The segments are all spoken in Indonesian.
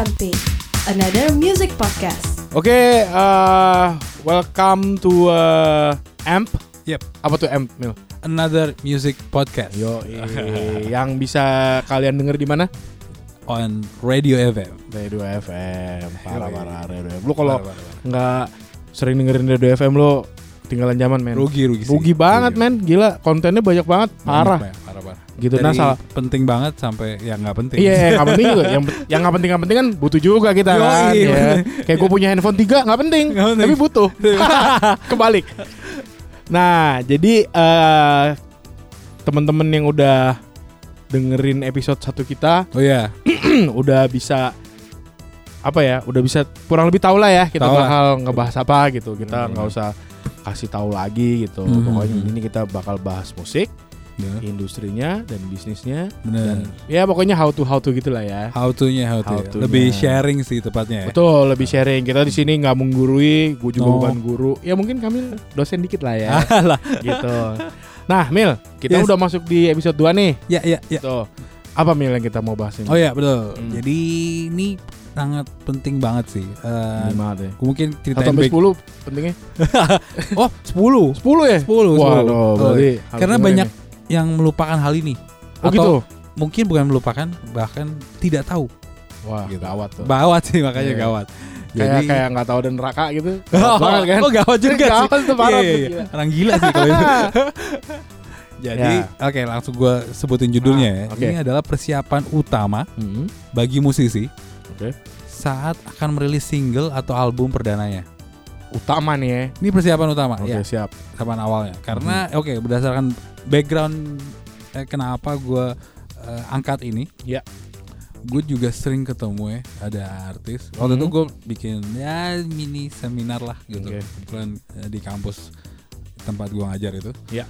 Another music podcast. Oke, uh, welcome to uh, Amp. Yep. Apa tuh Amp, Mil? Another music podcast Yo, yang bisa kalian denger di mana? on Radio FM. Radio FM. Parah Yoi. parah Radio FM. Lu kalau nggak sering dengerin Radio FM lo ketinggalan zaman, men. rugi rugi sih. Rugi banget, men. Gila, kontennya banyak banget. Banyak, Parah. banyak, parah. Gitu Dari nah salah. penting banget sampai yang nggak penting. Iya, yang nggak penting juga. Yang yang nggak penting nggak penting kan butuh juga kita kan. ya. bener. Kayak gue punya handphone tiga nggak penting, Nggak penting. tapi butuh. Kebalik. Nah, jadi eh teman-teman yang udah dengerin episode satu kita Oh iya. udah bisa apa ya? Udah bisa kurang lebih tahu lah ya kita lah. bakal ngebahas apa gitu. Kita Hmm. nggak usah kasih tahu lagi gitu. Hmm. Pokoknya ini kita bakal bahas musik, Bener. industrinya dan bisnisnya Bener. dan ya pokoknya how to how to gitulah ya. How to-nya, how to. How to-nya. Lebih sharing sih tepatnya. ya. Betul, lebih sharing. Kita di sini nggak menggurui, gue juga No. bukan guru. Ya mungkin kami dosen dikit lah ya, gitu. Nah, Mil, kita Yes. udah masuk di episode 2 nih. Ya, ya, ya. Tuh. Apa Mil yang kita mau bahas ini? Oh ya, betul. Hmm. Jadi ini sangat penting banget sih. Eh, deh? Gue mungkin Satu ceritain sampai 10 pentingnya? Oh, 10. 10 ya? 10, 10. Waduh, Oh, berarti harus Karena banyak nih. Yang melupakan hal ini. Oh Atau gitu? mungkin bukan melupakan, bahkan tidak tahu. Wah, gitu. gawat tuh. Gawat sih makanya Iya. gawat. Kayak kayak nggak tahu dan neraka gitu. oh, Gawat banget kan? oh gawat juga sih. Gawat tuh parah Iya, tuh, iya. Orang gila sih kalau itu. Jadi, Ya. oke langsung gue sebutin judulnya ya. Ah, oke. Ini adalah persiapan utama Hmm, bagi musisi Oke. saat akan merilis single atau album perdananya. Utama nih ya. Ini persiapan utama Oke, ya, siap. persiapan awalnya. Karena oke berdasarkan background eh, kenapa gue eh, angkat ini. Ya. Gue juga sering ketemu ya ada artis. Waktu Hmm. itu gue bikin ya mini seminar lah gitu. Kebetulan eh, di kampus tempat gue ngajar itu. Ya.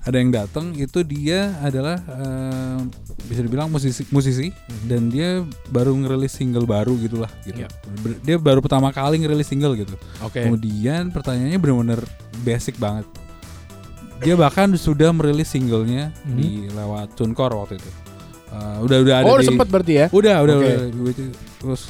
Ada yang datang itu dia adalah eh, bisa dibilang musisi musisi Mhm. dan dia baru ngerilis single baru gitulah gitu. Ya. Ber- Dia baru pertama kali ngerilis single gitu. Oke. Kemudian pertanyaannya benar-benar basic banget. Dia bahkan sudah merilis singlenya Mhm. di lewat TuneCore waktu itu. Eh, udah udah ada Oh, udah di sempet berarti ya? udah udah Oke. udah terus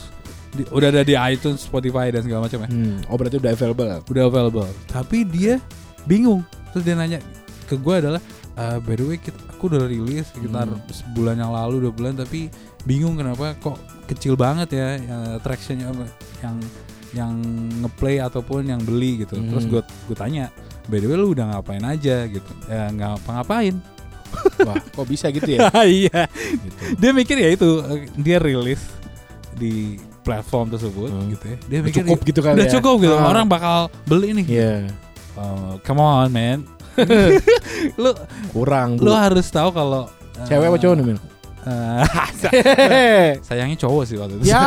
di- udah ada di iTunes, Spotify dan segala macam ya. Hmm. Oh, berarti udah available. Udah available. Tapi dia bingung. Terus dia nanya ke gue adalah "Eh, by the way kita, aku udah rilis sekitar Hmm. sebulan yang lalu dua bulan tapi bingung kenapa kok kecil banget ya uh, attractionnya apa, yang yang ngeplay ataupun yang beli gitu Hmm. terus gue gue tanya by the way lu udah ngapain aja gitu ya nggak ngapa-ngapain Wah, kok bisa gitu ya? iya gitu. dia mikir ya itu eh, dia rilis di platform tersebut Hmm. gitu ya dia Udah mikir cukup gitu kali udah ya? cukup gitu Ah. orang bakal beli nih Iya. Oh, come on man lu Kurang. lu harus tahu kalau eh, Cewek apa cowok nih, eh, sayangnya cowok sih waktu itu ya,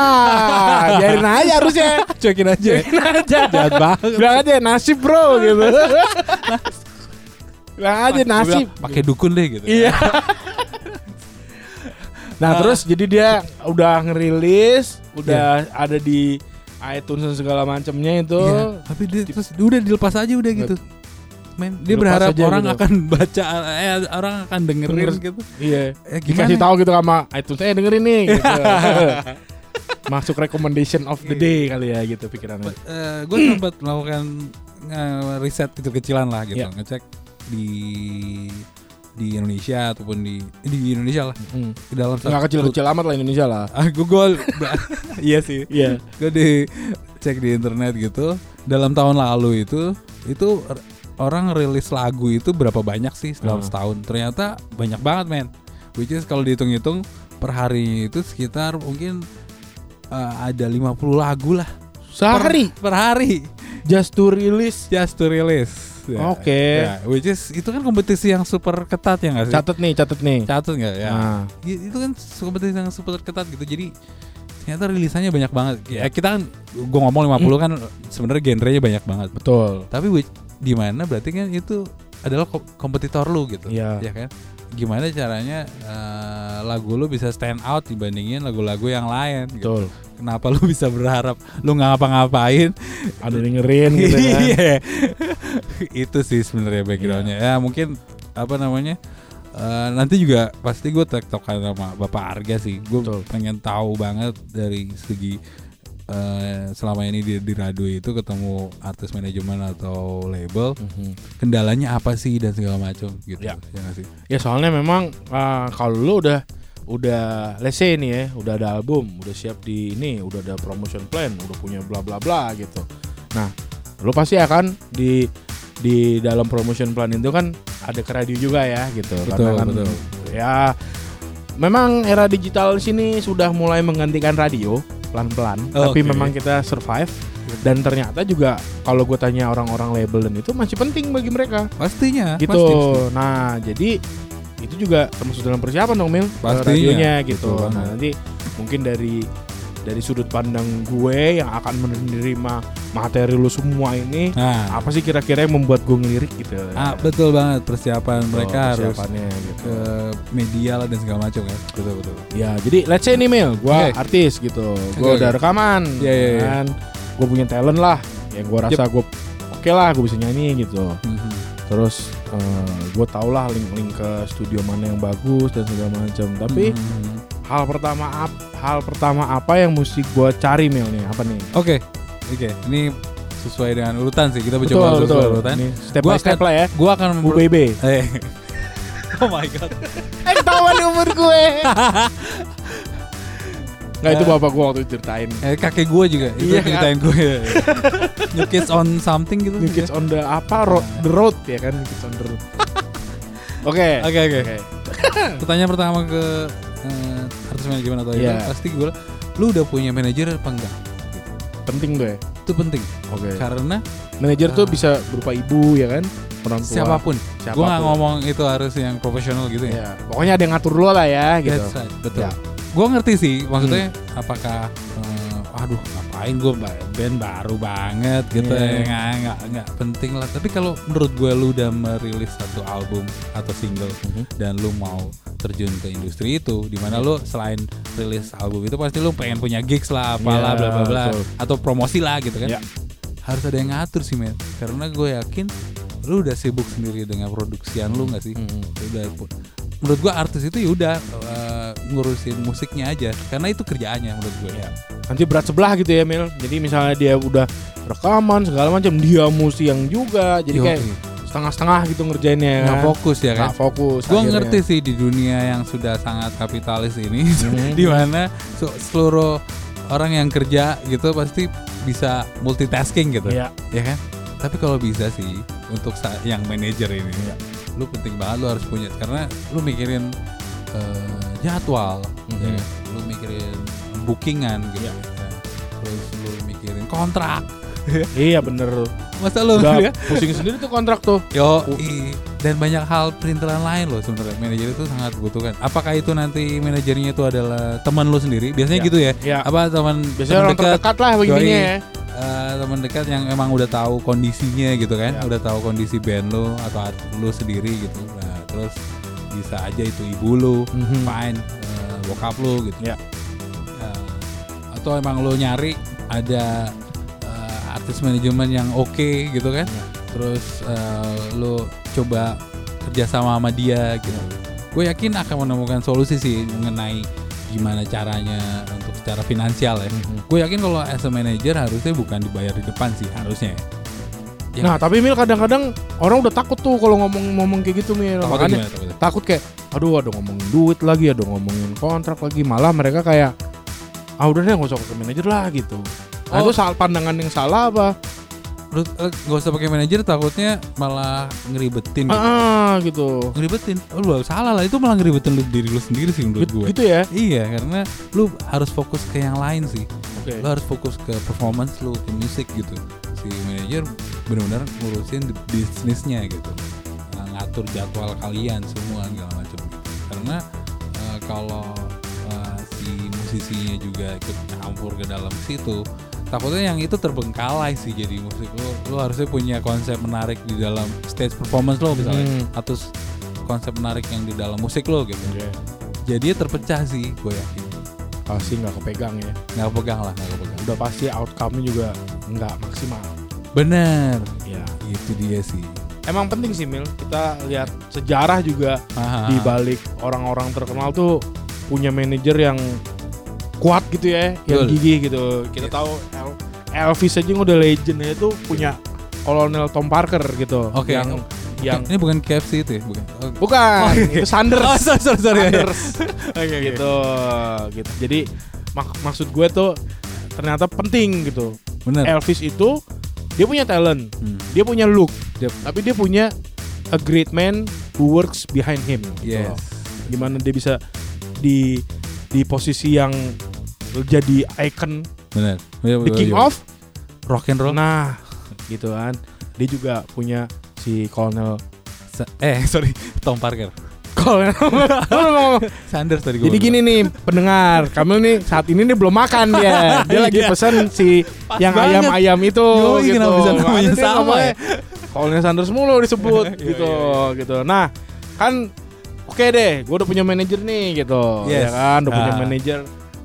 biarin aja harusnya. cuekin aja Biarin aja. jahat banget Bilang aja nasib, Bro, gitu. Bilang aja nasib. pakai dukun deh gitu Iya. Nah, Ah. terus jadi dia udah ngerilis, udah ada di iTunes dan segala macamnya itu. Iya, tapi dia terus udah dilepas aja udah gitu men dia Dilepas berharap orang gitu. akan baca eh orang akan dengerin Denger. gitu Iya. eh, Dikasih tahu gitu sama iTunes, eh dengerin nih gitu. Masuk recommendation of the day kali ya gitu pikirannya. gue sempat melakukan eh, riset kecil-kecilan lah gitu Iya. ngecek di di Indonesia ataupun di di Indonesia lah Hmm. di dalam Nggak kecil-kecil amat lah Indonesia lah. ah Google iya sih Iya. gue di cek di internet gitu dalam tahun lalu itu itu orang rilis lagu itu berapa banyak sih dalam Hmm. setahun? Ternyata banyak banget men. Which is kalau dihitung-hitung per hari itu sekitar mungkin eh, ada 50 lagu lah. Sehari? Per hari. Just to release. just to release. Ya, Oke. ya, which is itu kan kompetisi yang super ketat ya nggak sih? Catet nih, catet nih. catat nggak? Ya. Nah, itu kan kompetisi yang super ketat gitu. Jadi ternyata rilisannya banyak banget. Ya kita kan gue ngomong 50 kan sebenarnya genrenya banyak banget. Betul. tapi which, di mana berarti kan itu adalah ko- kompetitor lu gitu Iya. ya kan gimana caranya eh, lagu lu bisa stand out dibandingin lagu-lagu yang lain gitu. Betul. kenapa lu bisa berharap lu ngapa-ngapain Ada dengerin gitu kan. Iya. itu sih sebenarnya backgroundnya ya mungkin apa namanya eh, nanti juga pasti gue tektokan sama Bapak Arga sih. Gue pengen tahu banget dari segi eh, selama ini di, di radio itu ketemu artis manajemen atau label kendalanya apa sih dan segala macam gitu. Ya. Ya sih? Ya soalnya memang uh, kalau lu udah udah let's say nih ya, udah ada album, udah siap di ini, udah ada promotion plan, udah punya bla bla bla gitu. Nah, lu pasti akan di di dalam promotion plan itu kan ada ke radio juga ya gitu. Betul, Karena kan betul. ya memang era digital sini sudah mulai menggantikan radio pelan-pelan, Oh, tapi memang kita survive dan ternyata juga kalau gue tanya orang-orang label dan itu masih penting bagi mereka Pastinya. gitu. pasti, pasti. Nah, jadi itu juga termasuk dalam persiapan dong Mil, Pastinya. radionya gitu. Betul Nah, nanti mungkin dari dari sudut pandang gue yang akan menerima materi lu semua ini, Nah, apa sih kira-kira yang membuat gue ngelirik gitu? ah, betul banget persiapan Tuh, mereka harus persiapannya gitu. ke media lah dan segala macam kan. Betul betul. Ya, jadi let's say nih Mil, gue Oke. artis gitu, gue Oke, udah oke. rekaman, Iya, iya, iya. kan, gue punya talent lah, yang gue rasa gue oke lah, gue bisa nyanyi gitu. Mhm. Terus gue tau lah link-link ke studio mana yang bagus dan segala macam. Tapi Mhm. Hal pertama ap- hal pertama apa yang mesti gue cari Mil nih? Apa nih? Oke, oke. Ini sesuai dengan urutan sih. Kita coba sesuai urutan. Ini step Gua by step akan- lah ya. Gua akan. UBB. Eh. oh my god. Eh ketahuan umur gue. Nggak itu bapak gue waktu ceritain. Eh, kakek gue juga itu Iya, ceritain gue. New kids on something gitu. New Kids on the apa? Road, the road ya kan? New Kids on the road. Oke. Oke oke. Pertanyaan pertama ke eh, artis manajemen atau Iya. label, pasti gue lu udah punya manajer apa enggak? Penting tuh ya. Itu penting Oke. karena Manajer tuh Ah. bisa berupa ibu ya kan? Orang tua. siapa pun. Siapa pun. Gue nggak ngomong itu harus yang profesional gitu ya. Ya, pokoknya ada yang ngatur lu lah ya gitu. That's right, betul. Ya. Gue ngerti sih, maksudnya apakah, eh, aduh ngapain gue band baru banget gitu Iya. ya, nggak nggak nggak penting lah. Tapi kalau menurut gue lu udah merilis satu album atau single Mhm. dan lu mau terjun ke industri itu, di mana lu selain rilis album itu pasti lu pengen punya gigs lah, apalah, Iya, bla bla bla, betul. atau promosi lah gitu kan. Iya. Harus ada yang ngatur sih men, karena gue yakin lu udah sibuk sendiri dengan produksian lu nggak sih? Mhm. udah menurut gua artis itu ya udah eh, ngurusin musiknya aja karena itu kerjaannya menurut gue Iya. Nanti berat sebelah gitu ya Mil. Jadi misalnya dia udah rekaman segala macam, dia mesti yang juga. Jadi kayak setengah-setengah gitu ngerjainnya. nggak kan. fokus ya kan Nggak fokus. gue akhirnya. ngerti sih di dunia yang sudah sangat kapitalis ini Mhm. di mana seluruh orang yang kerja gitu pasti bisa multitasking gitu Iya. ya kan tapi kalau bisa sih untuk yang manajer ini Iya. Lu penting banget lu harus punya karena lu mikirin eh, jadwal Mhm. ya kan? lu mikirin bookingan gitu Iya. ya. terus lu mikirin kontrak Iya bener. masa lu Udah ya? pusing sendiri tuh kontrak tuh. Yo. Dan banyak hal perintilan lain loh sebenarnya manajer itu sangat butuhkan. Apakah itu nanti manajernya itu adalah teman lu sendiri? Biasanya Ya. gitu ya. Iya. Apa teman Biasanya teman orang terdekat lah begininya ya. eh, teman dekat yang emang udah tahu kondisinya gitu kan, Ya. udah tahu kondisi band lu atau lu sendiri gitu. Nah, terus bisa aja itu ibu lu, Mhm. fine, eh, bokap lu gitu. Ya. Eh, atau emang lu nyari ada eh, artis manajemen yang oke gitu kan? Ya. Terus eh, lu coba kerjasama sama dia gitu. Gue yakin akan menemukan solusi sih mengenai gimana caranya untuk secara finansial ya. Mhm. Gue yakin kalau as a manager harusnya bukan dibayar di depan sih harusnya. Ya. Nah tapi Mil kadang-kadang orang udah takut tuh kalau ngomong-ngomong kayak gitu Mil. Takutnya Makanya gimana, takutnya? takut kayak aduh ada ngomongin duit lagi ada ngomongin kontrak lagi malah mereka kayak ah udah deh nggak usah pakai manajer lah gitu nah, Oh. itu salah pandangan yang salah apa Menurut eh, gak usah pakai manajer takutnya malah ngeribetin gitu. ah gitu Ngeribetin. Oh, lu salah lah itu malah ngeribetin lu diri lu sendiri sih menurut gue. gitu ya Iya, karena lu harus fokus ke yang lain sih. oke Lu harus fokus ke performance lu, ke musik gitu. Si manajer benar-benar ngurusin bisnisnya gitu. Nah, ngatur jadwal kalian semua segala macam gitu. Karena eh, kalau eh, si musisinya juga ikut campur ke dalam situ, takutnya yang itu terbengkalai sih jadi musik lu. Lu harusnya punya konsep menarik di dalam stage performance lo misalnya Hmm. atau konsep menarik yang di dalam musik lo gitu. Oke. Jadi terpecah sih, gue yakin. pasti nggak kepegang ya Nggak pegang lah, nggak kepegang. udah pasti outcome-nya juga nggak maksimal Bener, ya itu dia sih. emang penting sih Mil. Kita lihat sejarah juga Aha. di balik orang-orang terkenal tuh punya manajer yang kuat gitu ya, yang Betul. gigih gitu. Kita Yes. tahu El- Elvis aja yang udah legend itu punya Kolonel Tom Parker gitu. Oke. Yang yang ini bukan KFC itu ya bukan oh, bukan itu Sanders. oh, sorry sorry sorry Sanders. Oke, oke. gitu gitu. Jadi mak- maksud gue tuh ternyata penting gitu. bener Elvis itu dia punya talent, Hmm. dia punya look, Yep. tapi dia punya a great man who works behind him. gitu yes loh. Gimana dia bisa di di posisi yang jadi icon, bener Bener, the king bener. of. rock and roll Nah, gitu kan. Dia juga punya si Colonel eh sorry Tom Parker Colonel. Sanders tadi Jadi gini nih pendengar, kamu nih saat ini nih belum makan dia. Dia lagi Iya. pesen si yang banget. ayam-ayam itu Yoi, gitu. bisa namanya sama ya? Colonel Sanders mulu disebut Iya, gitu, iya, gitu. Nah, kan oke deh, gue udah punya manajer nih gitu, ya Yes. kan, udah punya Ah. manajer.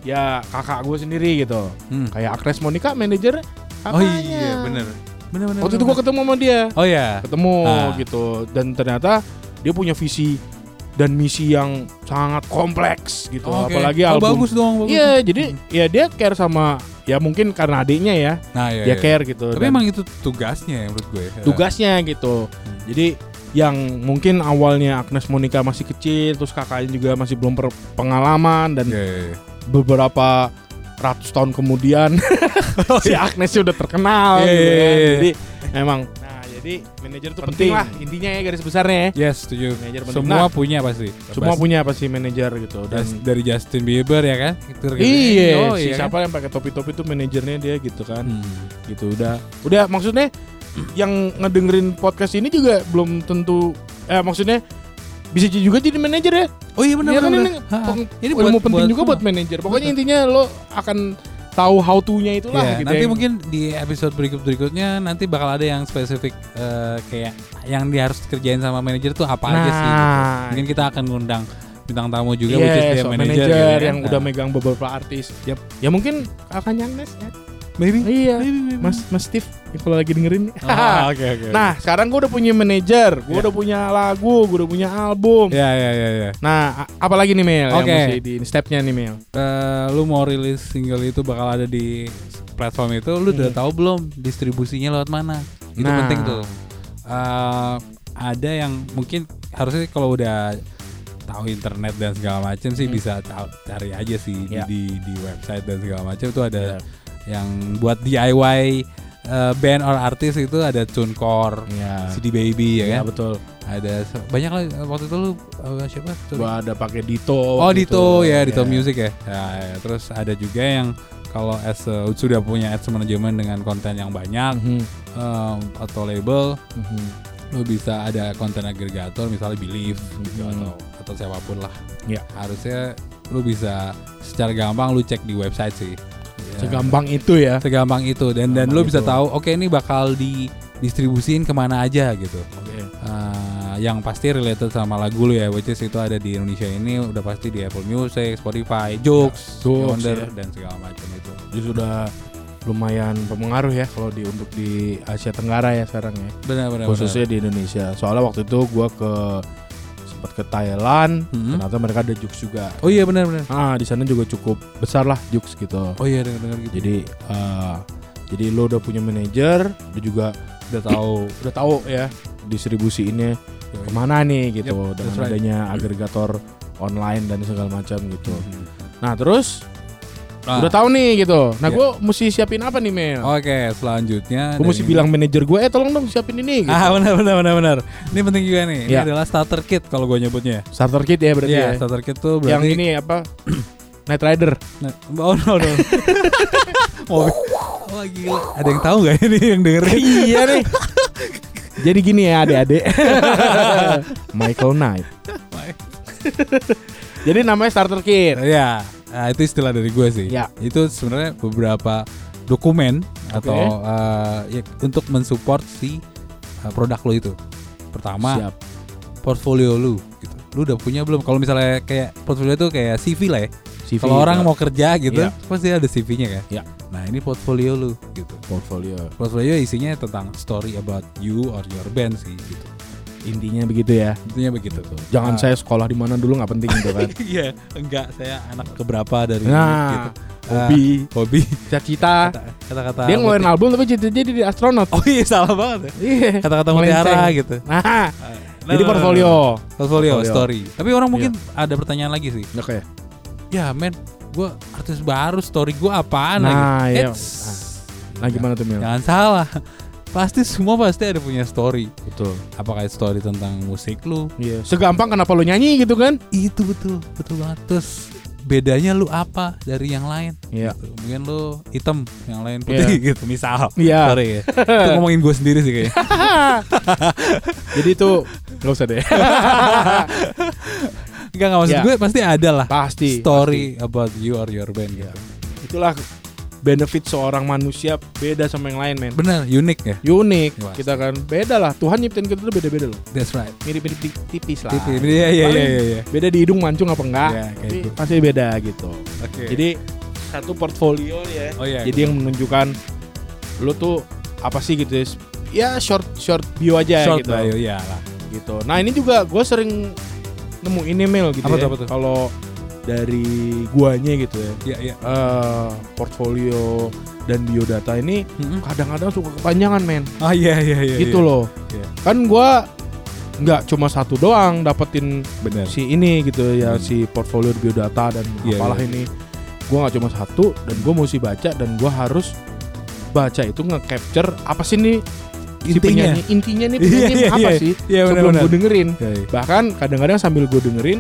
Ya kakak gue sendiri gitu. Hmm. Kayak Agnes Monica manajer oh iya bener bener bener Waktu itu gue ketemu sama dia, oh ya ketemu Ah. gitu, dan ternyata dia punya visi dan misi yang sangat kompleks gitu. Oke. Apalagi oh, album bagus dong Iya, jadi ya dia care sama ya mungkin karena adiknya ya, nah iya, dia iya. care gitu. tapi dan emang itu tugasnya ya menurut gue tugasnya gitu. Hmm. Jadi yang mungkin awalnya Agnes Monica masih kecil, terus kakaknya juga masih belum pengalaman dan Iya, iya, iya. Beberapa ratus tahun kemudian si Agnesnya udah terkenal Iya, gitu kan. Jadi memang nah jadi manajer itu penting Penting. lah intinya ya garis besarnya ya. yes setuju Manajer penting. semua Nah, punya pasti semua Pasti. punya pasti manajer gitu dan Jas- dari Justin Bieber ya kan Itu gitu. Iya, Oh, si iya kan? siapa yang pakai topi-topi itu manajernya dia gitu kan. Hmm. gitu udah udah maksudnya yang ngedengerin podcast ini juga belum tentu eh maksudnya bisa juga jadi manajer ya oh iya benar Iya kan benar ini, ini ilmu penting juga semua. buat manajer pokoknya Betul. intinya lo akan tahu how to-nya itulah Iya, gitu nanti yang- mungkin di episode berikut berikutnya nanti bakal ada yang spesifik eh, kayak yang dia harus kerjain sama manajer tuh apa aja sih. gitu. Nah. Mungkin kita akan ngundang bintang tamu juga, Yes, which is so manajer manager gitu kan. yang udah Nah, megang beberapa artis Yep. ya mungkin akan yang Nes ya maybe. iya Maybe, maybe. Mas Mas Steve ya kalau lagi dengerin Ah, Oke oke. nah sekarang gue udah punya manajer gue Iya. udah punya lagu gue udah punya album ya ya ya ya. nah a- apa lagi nih Mel yang Oke. mesti di stepnya nih Mel Eh, lu mau rilis single itu bakal ada di platform itu, lu udah Hmm. tahu belum distribusinya lewat mana? Itu Nah. penting tuh. Eh, ada yang mungkin harusnya kalau udah tahu internet dan segala macam sih Hmm. bisa tahu cari aja sih di- Ya. di di website dan segala macam itu ada Ya. Yang buat DIY eh, band or artis itu ada TuneCore, Iya. CD Baby ya Ya kan? betul. Ada banyak lah waktu itu lu eh, siapa? Sorry. Gua ada pakai Dito. Oh Dito itu. ya Dito Ya. Music ya. Ya, ya. Terus ada juga yang kalau as a- sudah punya ads manajemen dengan konten yang banyak Mhm, em, atau label, mhm. lu bisa ada konten agregator misalnya Believe gitu Mhm. atau atau siapa pun lah. Ya. Harusnya lu bisa secara gampang lu cek di website sih. Ya. Segampang itu ya. Segampang itu dan dan Segampang lu bisa itu. tahu oke ini bakal di distribusin ke mana aja gitu. Oke. Uh, yang pasti related sama lagu lu ya, which is itu ada di Indonesia ini udah pasti di Apple Music, Spotify, Joox, Joox, Yonder ya. dan segala macam itu. Jadi sudah lumayan berpengaruh ya kalau di untuk di Asia Tenggara ya sekarang ya. Benar-benar. Khususnya di Indonesia. Soalnya waktu itu gua ke sempat ke Thailand, Mhm. ternyata mereka ada Jux juga. Oh iya benar-benar. Ah, di sana juga cukup besar lah Jux gitu. Oh iya dengar-dengar gitu. Jadi eh, jadi lo udah punya manajer, dia juga udah tahu. udah tahu ya distribusiinnya ke mana nih gitu Yep, dengan right. adanya agregator online dan segala macam gitu. Mhm. Nah terus Nah, udah tahu nih gitu. Nah Iya. gue mesti siapin apa nih Mel? Oke, selanjutnya gue mesti dari- bilang manajer gue, eh tolong dong siapin ini. Gitu. Ah benar benar benar benar. Ini penting juga nih. Ini Ya. adalah starter kit kalau gue nyebutnya. Starter kit ya berarti Iya, ya. starter kit tuh berarti Yang ini apa? Night Rider. Nah, oh no no. Mobil. Wah gila. Ada yang tahu nggak ini yang dengerin? iya nih. Jadi gini ya adik-adik. Michael Knight. Jadi namanya starter kit. Ya, nah, itu istilah dari gue sih. Ya. Itu sebenarnya beberapa dokumen atau eh, ya, untuk mensupport si eh, produk lo itu. Pertama, Siap. portfolio lu gitu. Lu udah punya belum? Kalau misalnya kayak portfolio itu kayak CV lah ya. CV. Kalau orang Iya. mau kerja gitu, Iya. pasti ada CV-nya kan. Iya. Nah ini portfolio lu gitu. portfolio. Portfolio isinya tentang story about you or your band sih gitu. Intinya begitu ya. Intinya begitu tuh. Jangan Ah. saya sekolah di mana dulu nggak penting gitu kan. Iya, enggak saya anak keberapa dari Nah, gitu. hobi, Ah, hobi. cita-cita. Kata- Kata-kata Dia ngeluarin album tapi cita-cita jadi astronot. Oh iya salah banget ya. Iya. Kata-kata mutiara gitu. Nah, Nah, jadi nah, portfolio. nah. Portfolio, Portfolio. story. Tapi orang mungkin ada pertanyaan lagi sih. Oke. Ya men, gue artis baru, story gue apaan Nah, lagi? iya. Eits, Nah, gimana tuh Mil? Jangan salah. Pasti semua pasti ada punya story. Betul. Apakah story tentang musik lu? Iya. Segampang kenapa lu nyanyi gitu kan? Itu betul, betul banget. Terus bedanya lu apa dari yang lain? Iya. Gitu. Mungkin lu hitam, yang lain putih gitu. Misal. Iya. Sorry ya. Itu ngomongin gue sendiri sih kayaknya. Jadi itu nggak usah deh. Enggak enggak maksud Ya. gue pasti ada lah Pasti. story about you or your band Iya. gitu. Itulah benefit seorang manusia beda sama yang lain men. Bener, unik ya. Unik. Pasti. Kita kan beda lah. Tuhan nyiptain kita tuh beda-beda loh. That's right. Mirip-mirip ti- tipis lah. Tipis. Iya iya iya iya. iya. Beda di hidung mancung apa enggak? Iya, kayak Tapi itu. pasti beda gitu. Oke. Jadi satu portfolio ya. Oh iya. Jadi yang menunjukkan lu tuh apa sih gitu ya. Ya short short bio aja short gitu. bio ya lah. gitu. Nah ini juga gue sering nemuin email gitu Apa ya. tuh, apa tuh? Kalau dari guanya gitu ya. Iya iya. eh portfolio dan biodata ini kadang-kadang suka kepanjangan men. Oh iya iya iya. gitu iya. loh. Iya. Kan gua nggak cuma satu doang dapetin Bener. si ini gitu ya Hmm. si portfolio biodata dan Iya, apalah iya. ini. Gua nggak cuma satu dan gua mesti baca dan gua harus baca itu nge-capture apa sih nih si Intinya. penyanyi intinya nih Iya, penyanyi iya, apa iya. sih Iya sebelum benar-benar. gue dengerin Iya, iya. bahkan kadang-kadang sambil gue dengerin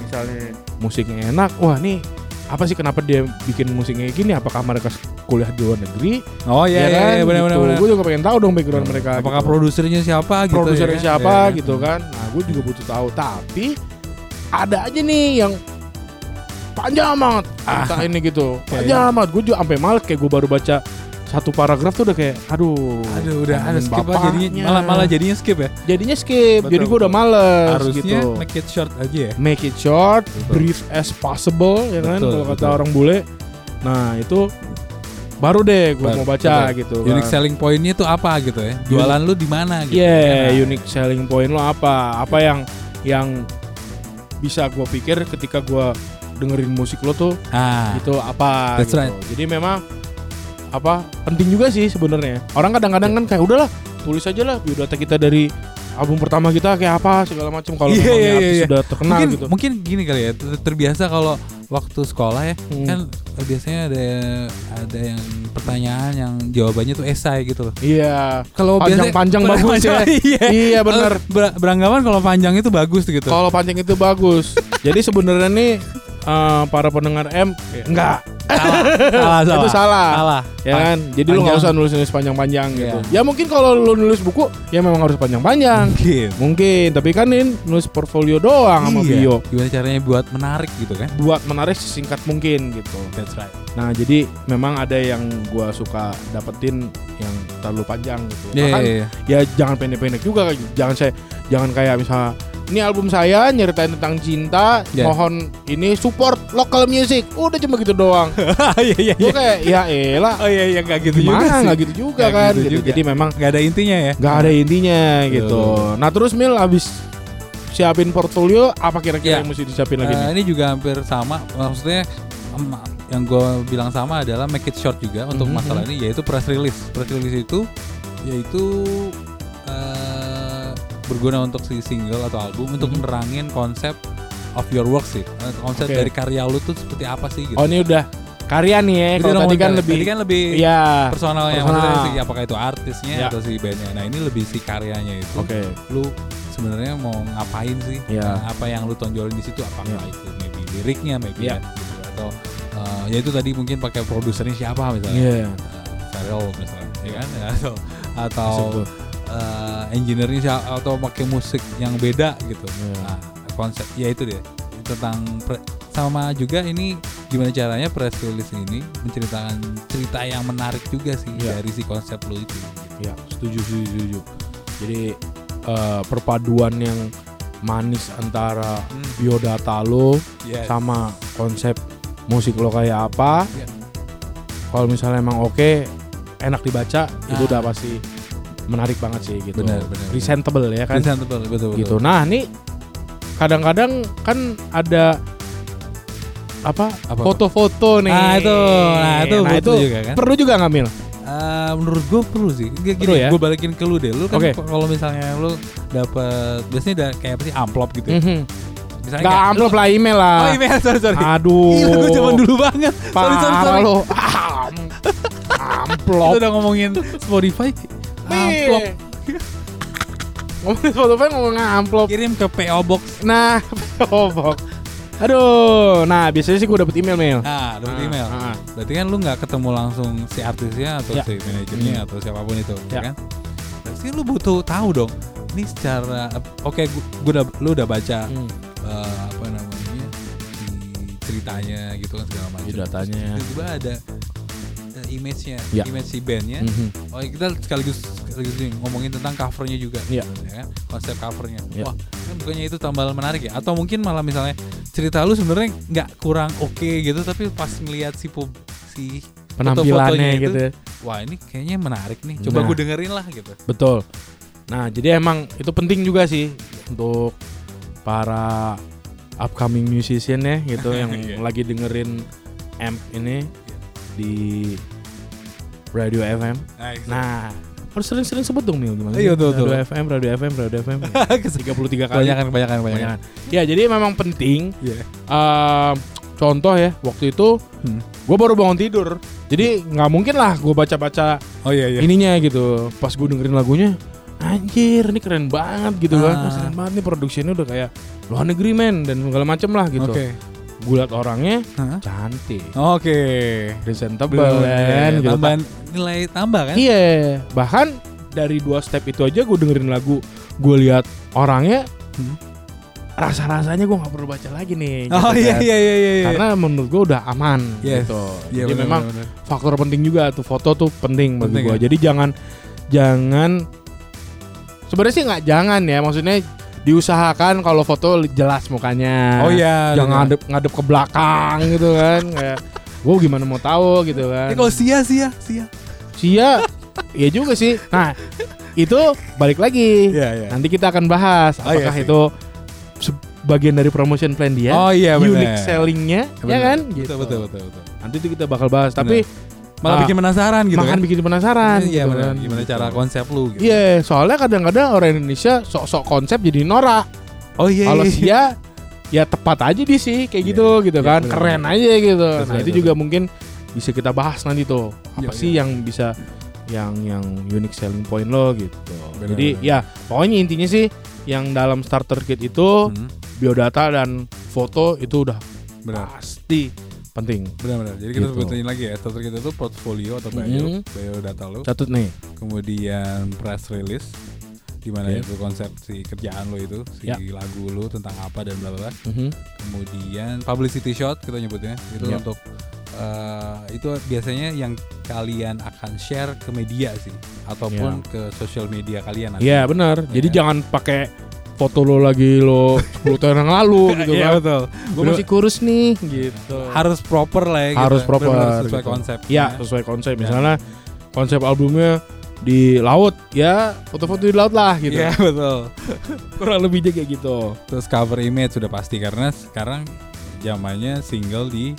misalnya musiknya enak wah nih apa sih kenapa dia bikin musiknya gini apakah mereka kuliah di luar negeri Oh iya ya iya kan iya benar gitu. benar gue juga pengen tahu dong background mereka Apakah gitu. produsernya siapa gitu? produsernya ya? siapa Iya, iya. gitu kan nah gue juga butuh tahu tapi ada aja nih yang panjang banget Ah. ini gitu Oke. panjang banget gue juga sampai males kayak gue baru baca satu paragraf tuh udah kayak aduh Aduh udah ada skip aja jadinya bapaknya. malah malah jadinya skip ya. jadinya skip Betul, jadi gue udah males Harusnya gitu make it short aja ya. make it short, Betul. brief as possible ya kan Betul, kalau kata orang bule. Nah, itu baru deh gue mau baca betul. gitu. Unique kan. selling pointnya tuh apa gitu ya? Jualan lu di mana gitu? Yeah, Ya. unique selling point lo apa? Apa yang yang bisa gue pikir ketika gue dengerin musik lo tuh Ah, itu apa That's gitu. right. Jadi memang apa penting juga sih sebenarnya. Orang kadang-kadang kan kayak udahlah tulis aja lah biodata kita dari album pertama kita kayak apa segala macam kalau memang iya, artis iya. sudah terkenal mungkin gitu. mungkin gini kali ya. ter- Terbiasa kalau waktu sekolah ya Hmm. kan biasanya ada ada yang pertanyaan yang jawabannya tuh esai gitu loh. Iya. Kalau biasanya- Panjang-panjang bagus ya. iya. Iya benar. Ber- beranggapan kalau panjang itu bagus gitu. Kalau panjang itu bagus. Jadi sebenarnya nih eh, para pendengar M enggak salah, salah, salah. itu salah. Salah. Ya kan? Jadi lu nggak Panjang. usah nulis-nulis panjang-panjang gitu. Iya. Ya mungkin kalau lu nulis buku ya memang harus panjang-panjang. Mungkin. Mungkin, tapi kan ini nulis portfolio doang sama Iya. bio. Gimana caranya buat menarik gitu kan? Buat menarik sesingkat mungkin gitu. That's right. Nah, jadi memang ada yang gua suka dapetin yang terlalu panjang gitu. Iya, Bahkan iya, iya. ya jangan pendek-pendek juga jangan saya jangan kayak misalnya ini album saya nyeritain tentang cinta Ya. mohon ini support local music udah cuma gitu doang Iya, iya, gue iya. kayak ya elah Oh iya, iya nggak gitu juga gimana sih. nggak gitu juga Nggak kan gitu gitu. juga. jadi memang Nggak ada intinya ya. nggak ada intinya gitu Betul. nah terus Mil abis siapin portfolio apa kira-kira Ya. yang mesti disiapin lagi Eh, nih ini juga hampir sama. Maksudnya yang gue bilang sama adalah make it short juga untuk Mhm. masalah ini yaitu press release. Press release itu yaitu eh, berguna untuk si single atau album untuk Mhm. menerangin konsep of your work sih. Eh, Konsep Oke. dari karya lu tuh seperti apa sih gitu. oh ini udah karya nih ya kalau tadi kan karya. lebih Tadi kan lebih ya personal ya personal. maksudnya sih, apakah itu artisnya Ya. atau si bandnya. Nah ini lebih si karyanya itu. oke Lu sebenarnya mau ngapain sih? Ya. Nah, apa yang lu tonjolin di situ? Apakah Ya. itu maybe liriknya, maybe Ya. gitu atau eh, ya itu tadi mungkin pakai produsernya siapa misalnya? Iya. Eh, Pharrell misalnya, ya kan? Atau atau. Eh, engineer-nya atau pakai musik yang beda gitu. Iya. Nah, konsep ya itu deh tentang pre- sama juga ini gimana caranya press release ini menceritakan cerita yang menarik juga sih Iya. dari si konsep lu itu. Ya, setuju, setuju, setuju. Jadi eh, perpaduan yang manis antara Hmm. biodata lo Yes. sama konsep musik lo kayak apa. Iya. Kalau misalnya emang oke, enak dibaca, itu Ah. udah pasti menarik banget sih gitu. Benar, benar, Presentable ya kan. Presentable, betul betul. gitu. Nah, nih kadang-kadang kan ada apa Apa? foto-foto nih. Nah, itu. Nah, itu nah, itu juga kan? perlu juga nggak mil? Eh, menurut gue perlu sih. Gini, Perlu ya? gue balikin ke lu deh. Lu kan Oke. kalau misalnya lu dapat biasanya ada kayak apa sih amplop gitu. ya. Mhm. Misalnya kayak- amplop lah email lah. Oh email sorry sorry. Aduh. Gila gue zaman dulu banget. Sorry sorry Parah sorry. lo. Am- Amplop. Kita udah ngomongin Spotify. Amplop. Ngomongin Spotify ngomong amplop. Kirim ke PO Box. Nah, obok. Aduh, nah biasanya sih gue dapet email mail. Nah, dapat Ah, email. ah, ah. Berarti kan lu nggak ketemu langsung si artisnya atau Ya. si manajernya Hmm. atau siapa pun itu, Ya. ya kan? Berarti lu butuh tahu dong. Ini secara oke gua, gua udah lu udah baca Hmm. eh, apa namanya ceritanya gitu kan segala macam. Datanya. Tiba-tiba ada image-nya, Ya. image si bandnya. Mhm. Oh kita sekaligus sekaligus ngomongin tentang covernya juga, Iya. ya kan? Konsep covernya. Iya. Wah, kan bukannya itu tambal menarik ya? Atau mungkin malah misalnya cerita lu sebenarnya nggak kurang oke gitu, tapi pas ngelihat si pub si Penampilannya itu, gitu. ya. wah ini kayaknya menarik nih. Coba Nah. gue dengerin lah gitu. Betul. Nah, jadi emang itu penting juga sih untuk para upcoming musician ya gitu yang Iya. lagi dengerin amp ini di Radio FM. Nah, harus sering-sering sebut dong Mil gimana? Iya, betul. Radio FM, Radio FM, Radio FM. 33 kali. kebanyakan kebanyakan kebanyakan. Ya, jadi memang penting Iya. eh, contoh ya, waktu itu Hmm. gue baru bangun tidur. Jadi nggak mungkin lah gue baca-baca Oh iya iya. ininya gitu. Pas gue dengerin lagunya, anjir ini keren banget gitu kan. Ah. Keren banget nih produksinya udah kayak luar negeri men dan segala macem lah gitu. Oke. Gue liat orangnya Hah? cantik, Oke. presentable Bener, kan gitu. Tambahan nilai tambah kan? Iya, bahkan dari dua step itu aja gue dengerin lagu, gue lihat orangnya, Hmm. rasa-rasanya gue nggak perlu baca lagi nih. Oh gitu iya kan. iya iya iya. iya. Karena menurut gue udah aman Yes. gitu. Iya, Jadi bener, memang bener, bener. faktor penting juga tuh foto tuh penting bagi Penting gue. ya? Jadi jangan jangan sebenarnya sih nggak jangan ya, maksudnya diusahakan kalau foto jelas mukanya. Oh iya. Jangan bener. ngadep ngadep ke belakang gitu kan. Kayak gue gimana mau tahu gitu kan. Eh, kalau sia sia sia. Sia, iya juga sih. Nah, itu balik lagi. Iya iya. Nanti kita akan bahas Oh, iya apakah itu bagian dari promotion plan dia, Oh iya benar. unique sellingnya, ya Bener. kan? Betul Gitu. betul betul betul. Nanti itu kita bakal bahas. Tapi Malah Ah, bikin penasaran gitu makan kan. bikin penasaran. Iya gitu kan. Gimana cara konsep lu gitu. Iya, soalnya kadang-kadang orang Indonesia sok-sok konsep jadi norak. Oh iya. Kalau iya. sia ya tepat aja di sih kayak Iya, gitu gitu iya, kan. bener, Keren bener. aja gitu. Betul, nah, itu juga mungkin bisa kita bahas nanti tuh. Apa Iya, sih iya. yang bisa yang yang unique selling point lo gitu. Bener, Jadi bener. ya pokoknya intinya sih yang dalam starter kit itu Hmm, biodata dan foto itu udah benar. pasti penting. Benar-benar. Jadi kita Gitu. sebutin lagi ya. Starter kita itu portfolio atau bio, Mhm. bio data lu. Catut nih. Kemudian press release di mana Oke. itu konsep si kerjaan lo itu, si Ya. lagu lo tentang apa dan bla bla bla. Mhm. Kemudian publicity shot kita nyebutnya itu Ya. untuk eh, itu biasanya yang kalian akan share ke media sih ataupun ke sosial media kalian nanti. Iya benar. Jadi Ya. jangan pakai foto lo lagi lo 10 tahun yang lalu gitu Iya kan. betul. Gue masih kurus nih gitu. harus proper lah ya. gitu. Harus proper, Benar-benar sesuai gitu. konsep. Ya sesuai konsep. Misalnya konsep albumnya di laut, ya foto-foto di laut lah gitu. Iya betul. Kurang lebihnya kayak gitu. Terus cover image sudah pasti karena sekarang zamannya single di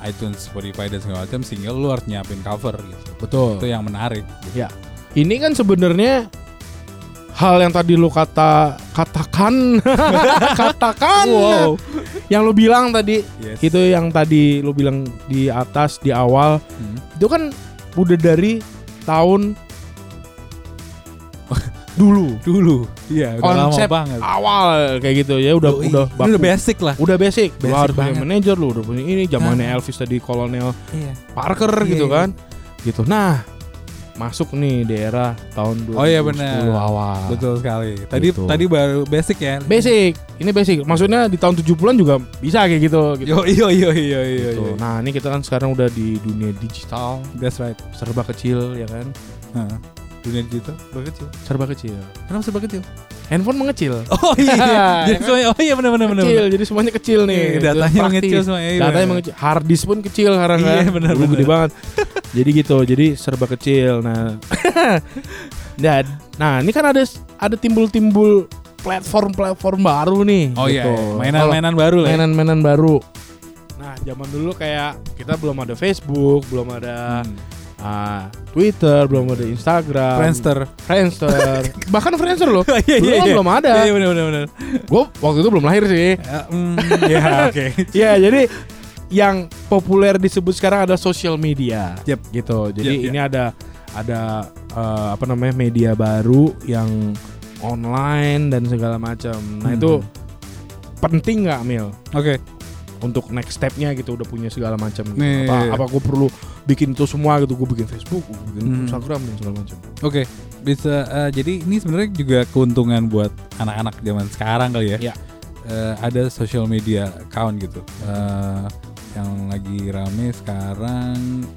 iTunes, Spotify dan segala macam single lu harus nyiapin cover gitu. Betul. Itu yang menarik. Ini kan sebenarnya hal yang tadi lu kata katakan katakan Wow. yang lu bilang tadi Yes. itu yang tadi lu bilang di atas di awal Hmm. itu kan udah dari tahun dulu dulu. Iya, udah Konsep lama banget. awal kayak gitu ya udah Yoi. udah Ini udah basic lah. udah basic, lu Basic harus punya manajer lu udah punya ini zamannya Nah. Elvis tadi kolonel Iya. Parker Iya, gitu iya. kan gitu nah masuk nih daerah tahun 2010 Oh iya, benar. awal Betul sekali. Tadi Gitu. tadi baru basic ya. basic ini basic maksudnya di tahun 70-an juga bisa kayak gitu, gitu. Yo yo yo yo yo. Gitu. yo. nah ini kita kan sekarang udah di dunia digital That's right. serba kecil ya kan Heeh. Dunia digital serba kecil. serba kecil Kenapa serba kecil? Handphone mengecil. Oh iya. Ya jadi semuanya- oh iya benar benar benar. kecil, jadi semuanya kecil nih. Iya, datanya mengecil semua, iya, Datanya benar. mengecil. Hard disk pun kecil sekarang Iya, kan. benar, Dulu benar. gede banget. jadi gitu, jadi serba kecil. Nah, dan nah ini kan ada ada timbul-timbul platform-platform baru nih. Oh iya, gitu. iya. mainan-mainan baru lah. ya. mainan-mainan baru. Nah, zaman dulu kayak kita belum ada Facebook, belum ada Hmm. Ah, Twitter, belum ada Instagram, Friendster. Friendster, bahkan Friendster loh. Iya iya kan iya. belum ada. Iya benar benar benar. Gue waktu itu belum lahir sih. Ya, mm, ya oke. Ya, jadi yang populer disebut sekarang ada social media. Yep. Gitu. Jadi Yep, yep. ini ada ada eh, apa namanya media baru yang online dan segala macam. Nah, Hmm. itu penting nggak Mil Oke. untuk next stepnya gitu udah punya segala macam gitu. Apa apa gue perlu bikin itu semua gitu gue bikin Facebook gue bikin Hmm. Instagram dan segala macam Oke, bisa eh, jadi ini sebenarnya juga keuntungan buat anak-anak zaman sekarang kali ya. Iya. Eh, ada social media account gitu. Eh, yang lagi rame sekarang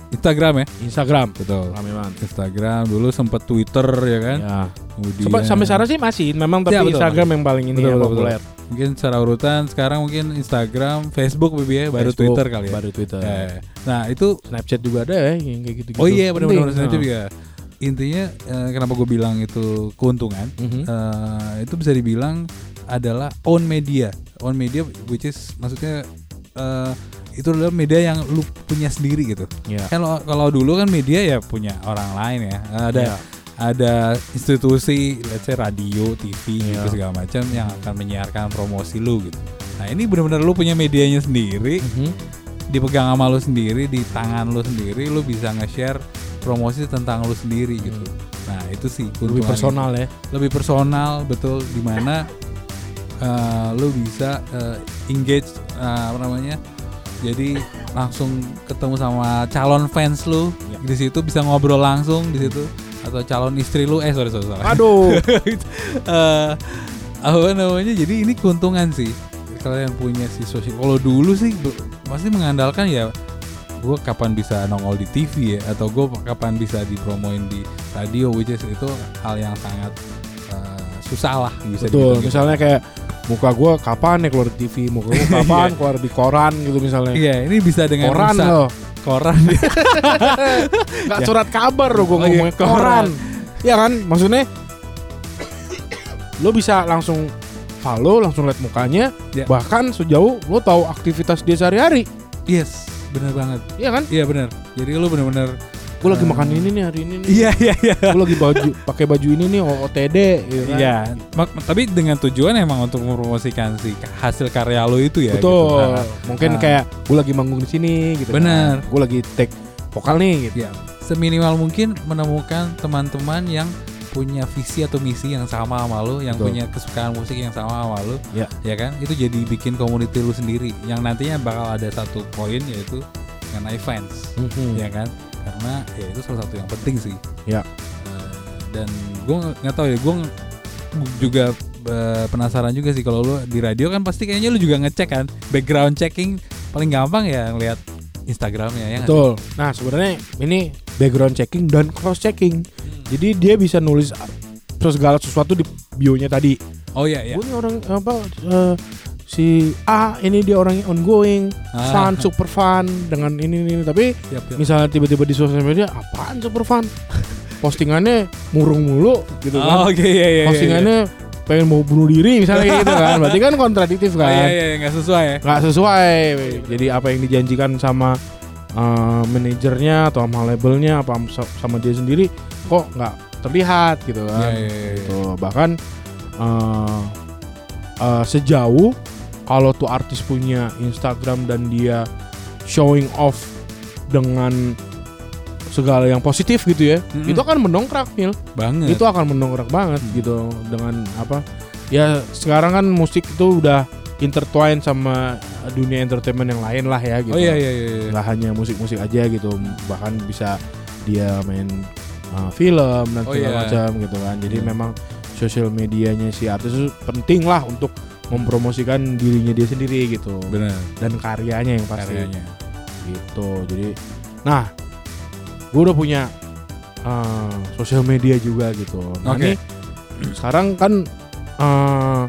Instagram ya. Instagram Betul. rame banget Instagram dulu sempat Twitter ya kan. ya. Kemudian Sampai, sampai sekarang sih masih memang tapi Ya, betul. Instagram yang paling ini Betul, yang betul, populer mungkin secara urutan sekarang mungkin Instagram, Facebook baby ya, baru Facebook, Twitter kali ya. baru Twitter Eh, Nah, itu Snapchat juga ada ya yang kayak gitu, -gitu. oh iya benar-benar. Snapchat Nah. juga. Intinya eh, kenapa gue bilang itu keuntungan? Mhm. eh, itu bisa dibilang adalah own media own media which is maksudnya eh, itu adalah media yang lu punya sendiri gitu Ya. kalau kalau dulu kan media ya punya orang lain ya ada Ya. ada institusi let's say radio TV Iya. gitu segala macam yang akan menyiarkan promosi lu gitu nah ini benar-benar lu punya medianya sendiri Mhm. dipegang sama lu sendiri di tangan lu sendiri lu bisa nge-share promosi tentang lu sendiri gitu nah itu sih lebih personal ya lebih personal betul di mana eh, lu bisa eh, engage eh, apa namanya jadi langsung ketemu sama calon fans lu. Ya. di situ bisa ngobrol langsung di situ. Atau calon istri lu. Eh sorry sorry, sorry. aduh. Eh, apa namanya? Jadi ini keuntungan sih. Kalian punya si sosial kalau dulu sih pasti mengandalkan ya gue kapan bisa nongol di TV ya? Atau gue kapan bisa dipromoin di radio which is itu hal yang sangat eh, susah lah bisa betul. gitu. misalnya kayak muka gue kapan ya keluar di TV muka gue kapan Iya. keluar di koran gitu misalnya? Iya ini bisa dengan koran loh. Koran. Nggak Ya. surat kabar loh gue Oh iya, ngomongnya koran. ya kan? Maksudnya lo bisa langsung follow langsung lihat mukanya Ya. bahkan sejauh lo tahu aktivitas dia sehari-hari. Yes benar banget. Iya kan? Iya benar. Jadi lu benar-benar gue lagi makan ini nih hari ini nih iya iya iya gue lagi baju pakai baju ini nih OOTD gitu kan. Iya, tapi dengan tujuan emang untuk mempromosikan si hasil karya lo itu ya. betul gitu. Nah, mungkin Ah. kayak gue lagi manggung di sini gitu Bener. gue lagi take vokal nih gitu Ya, seminimal mungkin menemukan teman-teman yang punya visi atau misi yang sama sama lo, yang Betul. punya kesukaan musik yang sama sama lo, Ya. ya kan? Itu jadi bikin community lu sendiri, yang nantinya bakal ada satu poin yaitu mengenai fans, Mhm. ya kan? Karena ya itu salah satu yang penting sih. Ya. Eh, dan gue nggak tahu ya, gue juga eh, penasaran juga sih kalau lu di radio kan pasti kayaknya lu juga ngecek kan. Background checking paling gampang ya ngelihat Instagramnya ya betul. nah sebenarnya ini background checking dan cross checking. Jadi dia bisa nulis segala sesuatu di bionya tadi. Oh iya iya. Gue orang apa eh, si A ini dia orangnya ongoing Ah. fun super fun dengan ini ini tapi Siap, siap. misalnya tiba-tiba di sosial media apaan super fun postingannya murung mulu gitu oh kan. oke iya iya iya, postingannya pengen mau bunuh diri misalnya kayak gitu kan. Berarti kan kontradiktif iya. Oh, kan iya iya iya, nggak sesuai ya? Nggak sesuai. Jadi apa yang dijanjikan sama uh, manajernya atau sama labelnya apa sa- sama dia sendiri kok nggak terlihat gitu Iya, kan? Iya, iya, iya. gitu. Bahkan uh, uh, sejauh kalau tuh artis punya Instagram dan dia showing off dengan segala yang positif gitu ya Mm-mm. itu akan mendongkrak Mil banget itu akan mendongkrak banget Hmm. gitu dengan apa ya sekarang kan musik itu udah intertwine sama dunia entertainment yang lain lah ya gitu oh iya iya iya iya. nggak hanya musik-musik aja gitu bahkan bisa dia main uh, film dan Oh segala iya. macam gitu kan jadi Hmm. memang sosial medianya si artis itu penting lah untuk mempromosikan dirinya dia sendiri gitu. Benar. Dan karyanya yang pasti. Karyanya. Gitu. Jadi nah gue udah punya uh, sosial media juga gitu. Nah Oke. ini sekarang kan eh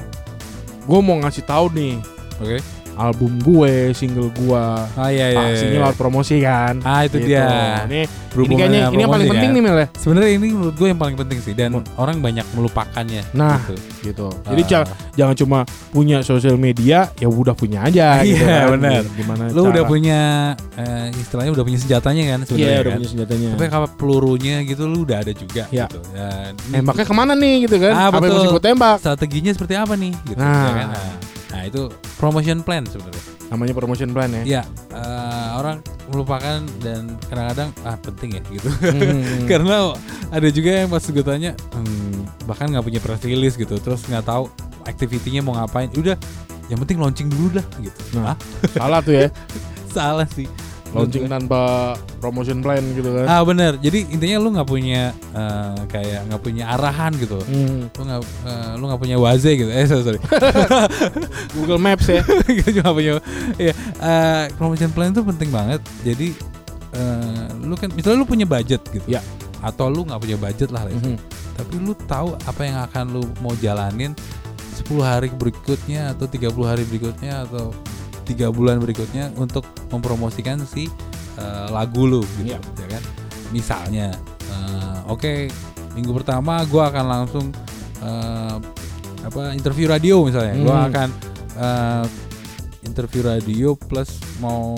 gue mau ngasih tahu nih Oke. Album gue, single gue. Ah iya iya. Pastinya iya. lewat promosi kan. Ah itu Gitu. dia. Ini, ini kayaknya ini yang paling penting kan? nih Mel ya. Sebenarnya ini menurut gue yang paling penting sih dan Hmm. orang banyak melupakannya. Nah, gitu. gitu. Jadi Ah. jangan cuma punya sosial media, ya udah punya aja gitu Iya, kan. benar. Gimana lu udah cara- punya eh, istilahnya udah punya senjatanya kan Iya, sebenarnya udah kan? punya senjatanya. Tapi kalau pelurunya gitu lu udah ada juga Iya. gitu. Ini Nembaknya ke mana nih gitu kan? Ah, Apa yang mesti tembak? strateginya seperti apa nih gitu Nah. ya kan? Nah, nah, itu promotion plan sebenarnya. Namanya promotion plan ya. Iya, eh, orang melupakan dan kadang-kadang ah penting ya gitu. Hmm. Karena ada juga yang pas gue tanya hmm, bahkan nggak punya press release gitu, terus nggak tahu activity-nya mau ngapain. Udah, yang penting launching dulu dah gitu. Nah. Ah, Salah tuh ya. salah sih. Launching tanpa promotion plan gitu kan. Ah bener, jadi intinya lu nggak punya eh, kayak nggak punya arahan gitu. Hmm. Lu nggak eh, lu nggak punya waze gitu. Eh sorry, sorry. Google Maps ya. Gitu nggak punya. Iya, eh, promotion plan itu penting banget. Jadi eh, lu kan misalnya lu punya budget gitu. Ya. Atau lu nggak punya budget lah. say. Mhm. Tapi lu tahu apa yang akan lu mau jalanin 10 hari berikutnya atau 30 hari berikutnya atau tiga bulan berikutnya untuk mempromosikan si eh, lagu lu gitu Iya. ya kan misalnya eh, oke minggu pertama gua akan langsung eh, apa interview radio misalnya Hmm. akan eh, interview radio plus mau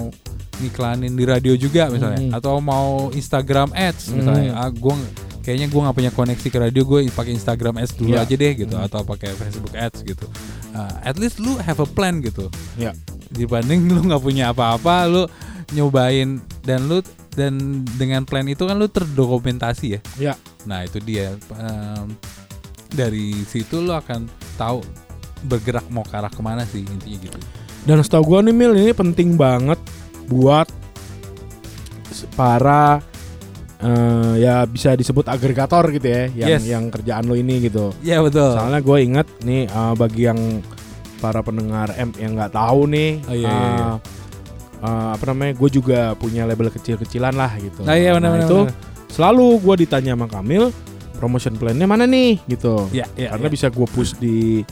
ngiklanin di radio juga misalnya Hmm. atau mau Instagram ads misalnya Hmm. ah gua ng- kayaknya gua nggak punya koneksi ke radio gue pakai Instagram ads dulu Iya. aja deh gitu Hmm. atau pakai Facebook ads gitu Ah, at least lu have a plan gitu Ya. Dibanding lu nggak punya apa-apa lu nyobain dan lu dan dengan plan itu kan lu terdokumentasi ya Ya. nah itu dia Em, dari situ lu akan tahu bergerak mau ke arah ke mana sih intinya gitu Dan setahu gua nih Mil ini penting banget buat para eh, ya bisa disebut agregator gitu ya, yang Yes. yang kerjaan lo ini gitu. ya betul Soalnya gue inget nih eh, bagi yang para pendengar M yang nggak tahu nih, Oh, iya, iya, iya. eh, eh, apa namanya, gue juga punya label kecil-kecilan lah gitu. nah iya benar Nah, benar itu benar. selalu gue ditanya sama Kamil, promotion plan-nya mana nih gitu. ya ya Karena ya. bisa gue push di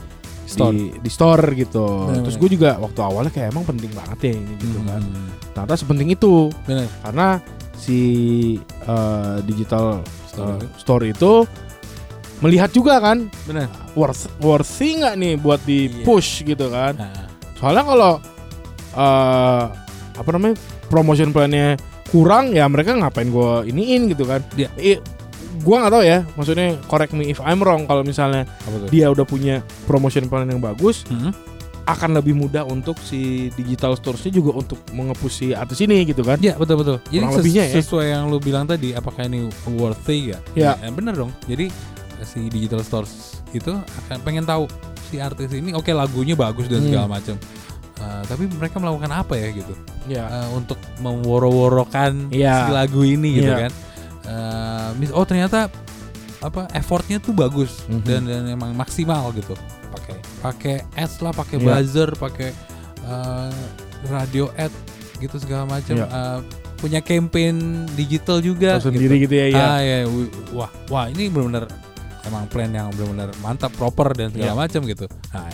Store. di, di store gitu. Benar, Terus gue juga waktu awalnya kayak emang penting banget ya ini gitu Hmm, kan. Ternyata sepenting itu benar karena si eh, digital Store. eh, store itu melihat juga kan benar worth worthy nggak nih buat di Iya. push gitu kan. Nah, Soalnya kalau eh apa namanya promotion plannya kurang ya mereka ngapain gue iniin gitu kan. Iya. I- gua nggak tahu ya, maksudnya correct me if I'm wrong kalau misalnya dia udah punya promotion plan yang bagus, Hmm, akan lebih mudah untuk si digital stores-nya juga untuk mengepush si artis ini gitu kan. Ya betul betul. Jadi ses- lebihnya ya. sesuai yang lu bilang tadi, apakah ini worthy ya? Ya. Ya, bener dong. Jadi si digital stores itu akan pengen tahu si artis ini oke lagunya bagus dan Hmm. segala macam. Uh, tapi mereka melakukan apa ya gitu Ya. Uh, untuk meworo-worokan Iya. si lagu ini gitu Iya. kan? Uh, mis- oh ternyata apa effortnya tuh bagus Mhm. dan dan emang maksimal gitu. Pakai pakai ads lah, pakai Iya. buzzer, pakai uh, radio ad gitu segala macam. Iya. Uh, punya campaign digital juga sendiri gitu, ya, ya. Ah ya, wah, wah ini benar-benar emang plan yang benar-benar mantap, proper dan segala Iya. macam gitu. Nah,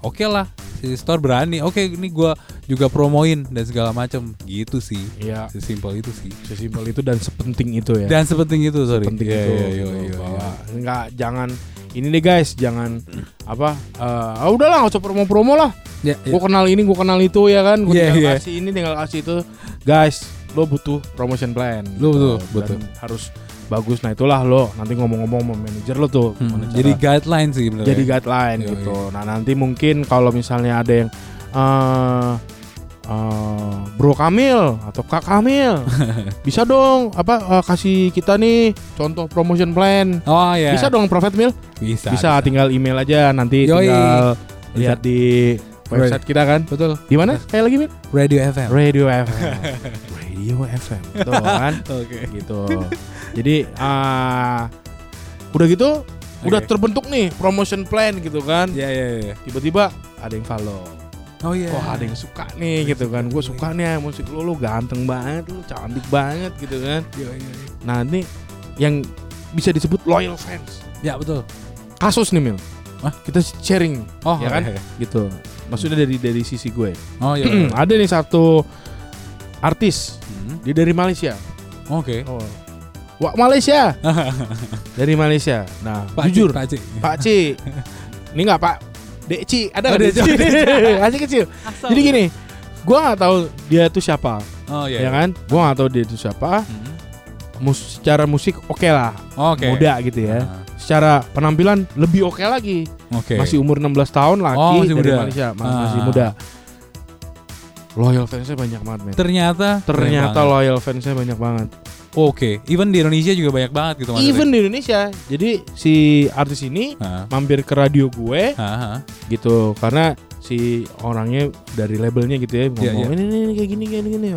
oke lah si store berani. Oke, ini gua juga promoin dan segala macam gitu sih. Iya. Sesimpel itu sih. Sesimpel itu dan sepenting itu ya. Dan sepenting itu, sorry. penting Iya, itu. iya, iya, gitu, iya, bahwa iya. nggak jangan ini deh guys, jangan apa eh, ah udahlah nggak usah promo-promo lah. Ya, ya. Gue kenal ini, gue kenal itu ya kan. Gue Iya, tinggal iya. kasih ini, tinggal kasih itu. Guys, lo butuh promotion plan. Lo gitu. betul, Dan betul. harus bagus. Nah itulah lo nanti ngomong-ngomong sama manajer lo tuh. Hmm, jadi guideline sih benar. jadi guideline Iya, gitu. Nah nanti mungkin kalau misalnya ada yang eh eh, Bro Kamil atau Kak Kamil bisa dong apa eh, kasih kita nih contoh promotion plan. Oh ya. Bisa dong Profit Mil? Bisa. Bisa, tinggal email aja nanti Yoi. tinggal Bisa. lihat di website kita kan. Betul. Di mana? Kayak lagi Mil? Radio FM. Radio FM. Radio FM. Tuh kan. Oke. gitu. Jadi ah udah gitu udah Oke. terbentuk nih promotion plan gitu kan. Ya ya ya. Tiba-tiba ada yang follow. Oh iya. Wah ada yang suka nih gitu kan. Gue suka nih musik lu, lu ganteng banget, lu cantik banget gitu kan. Iya, iya, iya. Nah ini yang bisa disebut loyal fans. Ya betul. Kasus nih Mil. Hah? kita sharing Oh, ya kan iya, iya. gitu maksudnya dari dari sisi gue Oh iya. ada nih satu artis Hmm, dia dari Malaysia Oke. oh Wah Malaysia. Dari Malaysia. Nah Pak jujur. Cik, Pak Cik. Pak Ci ini nggak Pak? Deci ada Oh, Deci. Deci masih kecil. Jadi gini gua nggak tahu dia tuh siapa. Oh ya iya. kan? Gua nggak tahu dia itu siapa. Hmm. Mus secara musik oke lah. Oke. muda gitu ya. Nah, secara penampilan lebih oke lagi. Oke. masih umur 16 tahun laki Oh, masih dari muda. Malaysia. Ma- Ah. masih muda. Loyal fansnya banyak banget men. Ternyata ternyata banget. loyal fansnya banyak banget Oke, even di Indonesia juga banyak banget gitu maksudnya. even di Indonesia jadi si artis ini Hah? mampir ke radio gue Hah, hah. gitu karena si orangnya dari labelnya gitu ya ngomong Iya, iya. ini, ini ini kayak gini kayak gini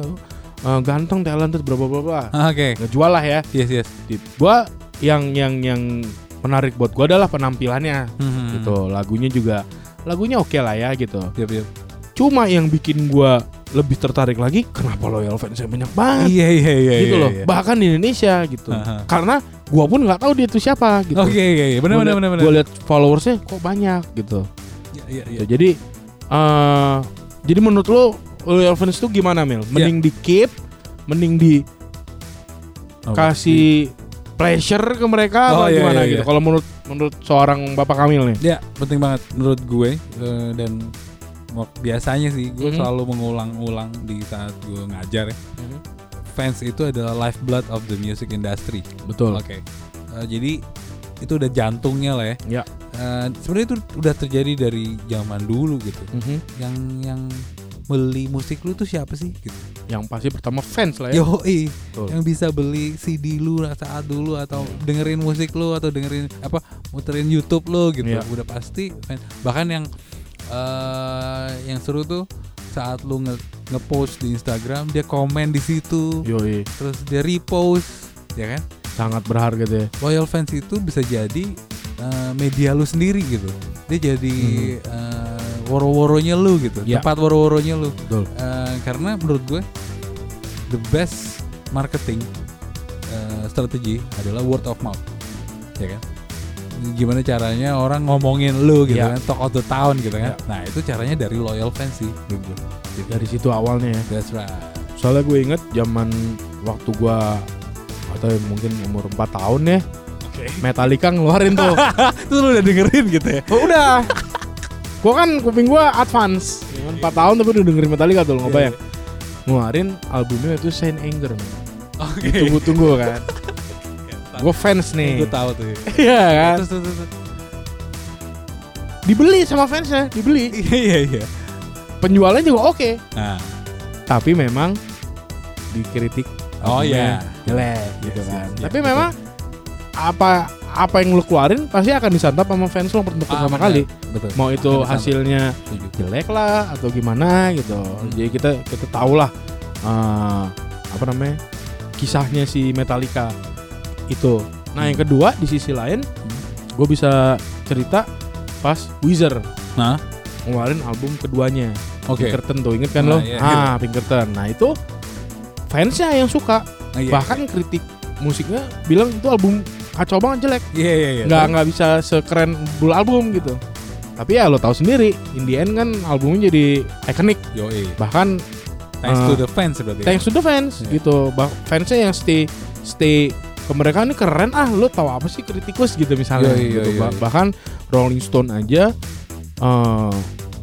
Eh, ganteng talented bla bla bla bla Ah, Oke. ngejual lah ya Yes, yes. Di- gua yang yang yang menarik buat gua adalah penampilannya Hmm. gitu lagunya juga lagunya oke lah ya gitu Yap, yap. cuma yang bikin gua lebih tertarik lagi kenapa loyal fansnya banyak banget Iya, iya, iya. gitu iya, loh iya. bahkan di Indonesia gitu Aha. karena gua pun nggak tahu dia itu siapa gitu Oke, iya, iya. Benar, benar, benar, benar. gue lihat followersnya kok banyak gitu Iya, iya, iya. Gitu. Jadi eh jadi menurut lo loyal fans tuh gimana Mil? Mending di keep, mending di Oke. kasih pleasure ke mereka Oh, apa iya, gimana iya, gitu? iya. Kalau menurut menurut seorang Bapak Kamil nih. Ya, penting banget menurut gue eh, dan biasanya sih gue Mhm. selalu mengulang-ulang di saat gue ngajar ya. Fans itu adalah lifeblood of the music industry. Betul. Oke. Eh, jadi itu udah jantungnya lah ya. Ya. Eh, sebenarnya itu udah terjadi dari zaman dulu gitu. Mhm. Yang yang beli musik lu tuh siapa sih gitu. Yang pasti pertama fans lah ya. Betul. yang bisa beli CD lu saat dulu atau dengerin musik lu atau dengerin apa muterin YouTube lu gitu. Iya. Udah pasti fan. bahkan yang eh yang seru tuh saat lu nge ngepost di Instagram dia komen di situ Yoi, terus dia repost ya kan sangat berharga deh. loyal fans itu bisa jadi eh, media lu sendiri gitu dia jadi eh, woro-woronya lu gitu Hmm. Iya. tempat woro-woronya lu Betul. Eh, karena menurut gue the best marketing eh, strategi adalah word of mouth ya kan gimana caranya orang ngomongin lu gitu Iya. kan talk of the town gitu kan Iya. nah itu caranya dari loyal fans sih gue. Gitu. Dari situ awalnya ya. that's right Soalnya gue inget zaman waktu gua atau mungkin umur 4 tahun ya. Metallica ngeluarin tuh. itu lu udah dengerin gitu ya Oh, udah. gua kan kuping gua advance. Ya kan, 4 tahun tapi udah dengerin Metallica tuh, lo ngebayang. Ngeluarin albumnya itu Saint Anger. oke Ditunggu-tunggu kan. Gua fans nih. gue tahu tuh Iya kan. terus, terus, terus, terus. Dibeli sama fansnya, dibeli. iya iya iya Penjualnya juga oke. nah Tapi memang dikritik Oh, iya. jelek gitu Yes, kan. yes, iya, Tapi betul. memang apa apa yang lu keluarin pasti akan disantap sama fans untuk Ah, pertama benar. kali. betul Mau itu Akan hasilnya Setuju. jelek lah atau gimana gitu. Hmm. Jadi kita kita tahu lah eh, apa namanya kisahnya si Metallica itu. Nah yang kedua di sisi lain, gue bisa cerita pas Wizard nah ngeluarin album keduanya. oke Pinkerton tuh inget kan Nah, lo? iya. Ah Pinkerton. Nah itu fansnya yang suka. Ah, iya. Bahkan kritik musiknya bilang itu album kacau banget jelek. iya iya iya Nggak nggak bisa sekeren full album gitu. Tapi ya lo tahu sendiri, in the end kan albumnya jadi ikonik. Bahkan Thanks Eh, to the fans berarti. thanks to the fans Iya. gitu. Bah fansnya yang stay stay mereka ini keren ah lo tahu apa sih kritikus gitu misalnya Yoi, gitu. yoi, Bah- yoi. bahkan Rolling Stone aja eh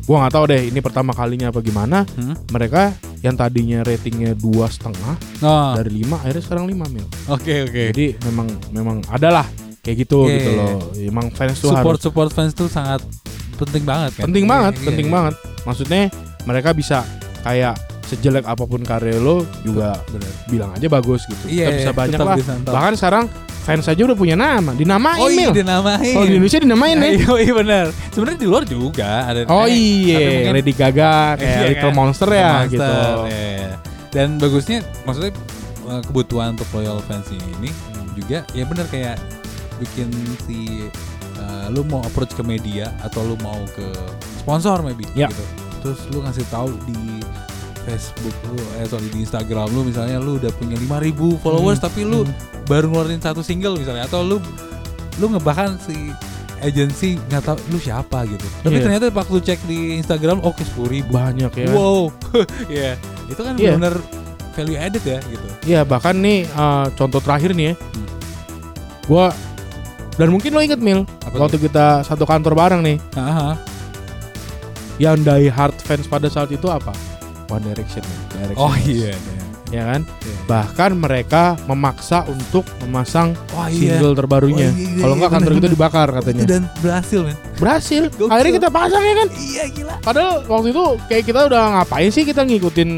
gua nggak tahu deh ini pertama kalinya apa gimana Hmm? mereka yang tadinya ratingnya dua setengah Oh, dari lima akhirnya sekarang lima mil oke oke. jadi memang memang adalah kayak gitu Iya, gitu iya, loh emang fans tuh Support harus support fans tuh sangat penting banget kan. penting Iya, banget iya, penting iya. banget maksudnya mereka bisa kayak sejelek apa pun karya lo juga Bener. bilang aja bagus gitu Iya, Tetap bisa iya, banyak lah disantap. bahkan sekarang fans aja udah punya nama dinamain Oh iya Mil. dinamain. kalau di Indonesia dinamain ya Iya iya benar. Sebenarnya di luar juga ada. oh eh, iya mungkin- Lady Gaga kayak Iya Little kan? Monster ya Monster, gitu iya. Dan bagusnya maksudnya eh, kebutuhan untuk loyal fans ini juga ya bener kayak bikin si eh, lu mau approach ke media atau lu mau ke sponsor maybe Ya. gitu. Terus lu ngasih tahu di Facebook lu eh sorry di Instagram lu misalnya lu udah punya 5000 followers Hmm. tapi lu Hmm. baru ngeluarin satu single misalnya atau lu lu ngebahkan si agency nggak tahu lu siapa gitu. Tapi Iya. ternyata waktu cek di Instagram oke sepuluh ribu. banyak ya Wow, Iya, itu kan Iya. benar value added ya gitu. Iya bahkan nih eh, contoh terakhir nih ya Hmm. Gua Dan mungkin lo inget Mil Apa Waktu kita satu kantor bareng nih Aha. Yang die hard fans pada saat itu apa? One Direction Direction Oh Fans. iya. Ya kan Iya. Bahkan mereka memaksa untuk memasang Oh iya. single terbarunya Oh, iya, iya, Kalau iya, nggak kantor bener, kita bener. dibakar katanya dan berhasil men. Berhasil Gokil. Akhirnya kita pasang ya kan Iya gila. Padahal waktu itu kayak kita udah ngapain sih kita ngikutin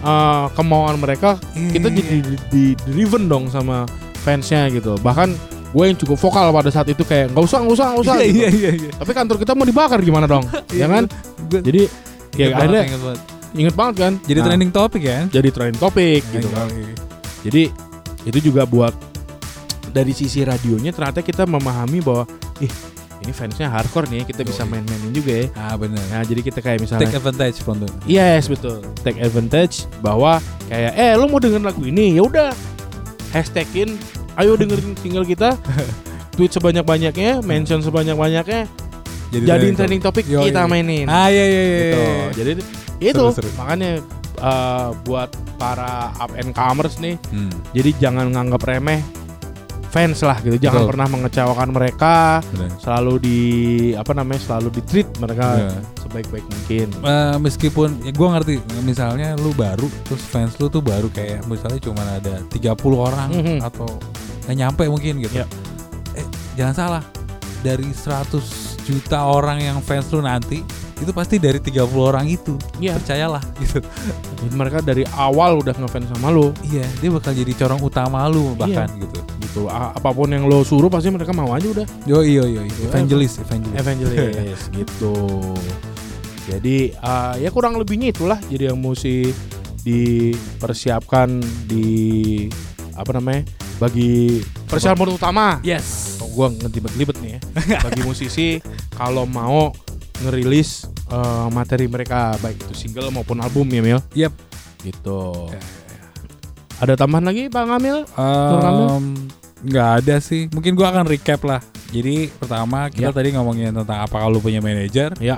eh, kemauan mereka kita Iya, jadi di, di- driven dong sama fansnya gitu bahkan gue yang cukup vokal pada saat itu kayak nggak usah nggak usah nggak usah Iya gitu. iya iya. iya. tapi kantor kita mau dibakar gimana dong ya kan jadi ya akhirnya ingat banget. kan Jadi Nah, trending topik ya. jadi trending topik gitu Iya, kan iya. jadi itu juga buat dari sisi radionya ternyata kita memahami bahwa ih ini fansnya hardcore nih kita bisa main-mainin juga ya Ah benar. nah jadi kita kayak misalnya Take advantage from them. Yes betul. Take advantage bahwa kayak eh lu mau dengerin lagu ini ya udah hashtagin ayo dengerin single kita tweet sebanyak banyaknya mention sebanyak banyaknya jadiin trending topik kita mainin Ah iya iya iya. gitu. iya. Jadi itu Seru, seru. makanya eh, buat para up and comers nih Hmm, jadi jangan nganggap remeh fans lah gitu jangan Betul. pernah mengecewakan mereka benar. selalu di apa namanya selalu di treat mereka Iya. sebaik-baik mungkin Eh, meskipun ya gue ngerti misalnya lu baru terus fans lu tuh baru kayak misalnya cuma ada 30 orang Mhm. atau nggak nyampe mungkin gitu. Ya. Eh jangan salah dari 100 juta orang yang fans lu nanti itu pasti dari 30 orang itu. Iya. Percayalah gitu. Jadi mereka dari awal udah ngefans sama lo Iya, dia bakal jadi corong utama lu bahkan gitu. gitu A- apa pun yang lo suruh pasti mereka mau aja udah Yo yo yo, Iya, evangelis, evangelis. evangelis gitu jadi uh, ya kurang lebihnya itulah jadi yang mesti dipersiapkan di apa namanya bagi persiapan utama Yes. gua ngelibet-libet nih ya bagi musisi kalau mau ngerilis uh, materi mereka baik itu single maupun album ya Mil Yep. gitu Ya, ada tambahan lagi Bang Amil kamu? Um, nggak ada sih. Mungkin gua akan recap lah. Jadi pertama kita Ya. tadi ngomongin tentang apa kalau punya manajer. Ya.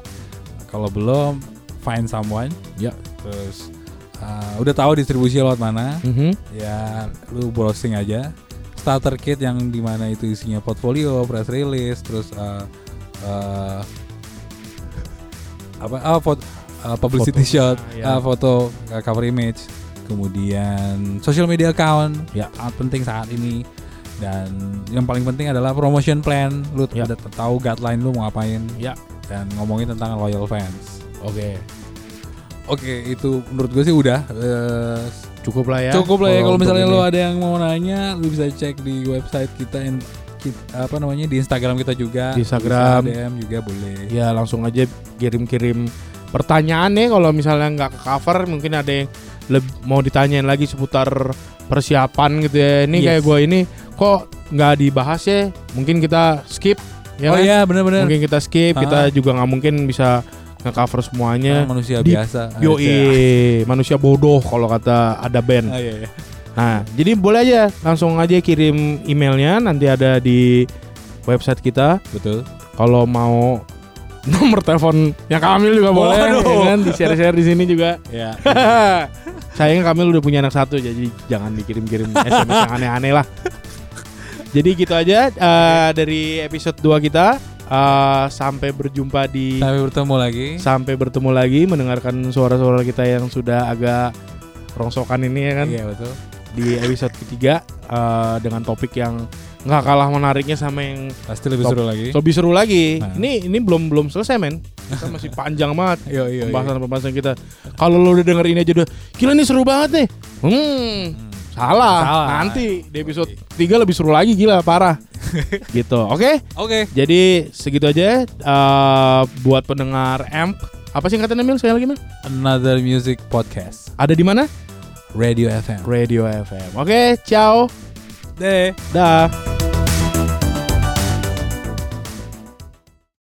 Kalau belum, find someone. Ya. Terus uh, udah tahu distribusi lewat mana. Mhm. Ya, lu browsing aja. Starter kit yang di mana itu isinya portfolio, press release, terus uh, uh, apa? Ah, foto, uh, publicity Foto. shot, Ah, ya. uh, foto, uh, cover image, kemudian social media account, Ya. sangat penting saat ini. Dan yang paling penting adalah promotion plan. Lu Ya. udah tahu guideline lu mau ngapain. Ya. Dan ngomongin tentang loyal fans. oke Oke, itu menurut gue sih udah eh, cukup lah ya cukup lah ya kalau misalnya ini. lo ada yang mau nanya, lu bisa cek di website kita apa namanya di Instagram kita juga. Di Instagram. DM juga boleh. ya langsung aja kirim-kirim pertanyaan nih kalau misalnya nggak ke cover mungkin ada yang mau ditanyain lagi seputar persiapan gitu ya ini Yes. kayak gue ini kok nggak dibahas ya mungkin kita skip ya oh kan? iya benar-benar. mungkin kita skip kita Ah. juga nggak mungkin bisa nge-cover semuanya manusia Di- biasa. Yoi, manusia bodoh kalau kata ada band. Ah, iya, iya. Nah, jadi boleh aja langsung aja kirim emailnya nanti ada di website kita. Betul. Kalau mau nomor telepon yang Kamil juga boleh, Waduh. ya kan? Di share-share di sini juga. Ya. Sayangnya Kamil udah punya anak satu, jadi jangan dikirim-kirim SMS yang aneh-aneh lah. Jadi gitu aja eh, dari episode 2 kita. Eh, sampai berjumpa di Sampai bertemu lagi. sampai bertemu lagi mendengarkan suara-suara kita yang sudah agak rongsokan ini ya kan Iya betul. Di episode ketiga eh, dengan topik yang nggak kalah menariknya sama yang Pasti lebih Top. seru lagi. lebih seru lagi. Nah. Ini ini belum belum selesai men. Kita masih panjang banget iya. pembahasan-pembahasan kita. Kalau lo udah denger ini aja udah gila nih seru banget nih. Hmm, Hmm. salah. Salah. Nanti di episode 3 lebih seru lagi gila parah. gitu. Oke. Oke. Jadi segitu aja eh, buat pendengar AMP. Apa sih kata Mil? Saya lagi Mil? Another music podcast. Ada di mana? Radio FM. Radio FM. Oke, ciao. Deh. Dah.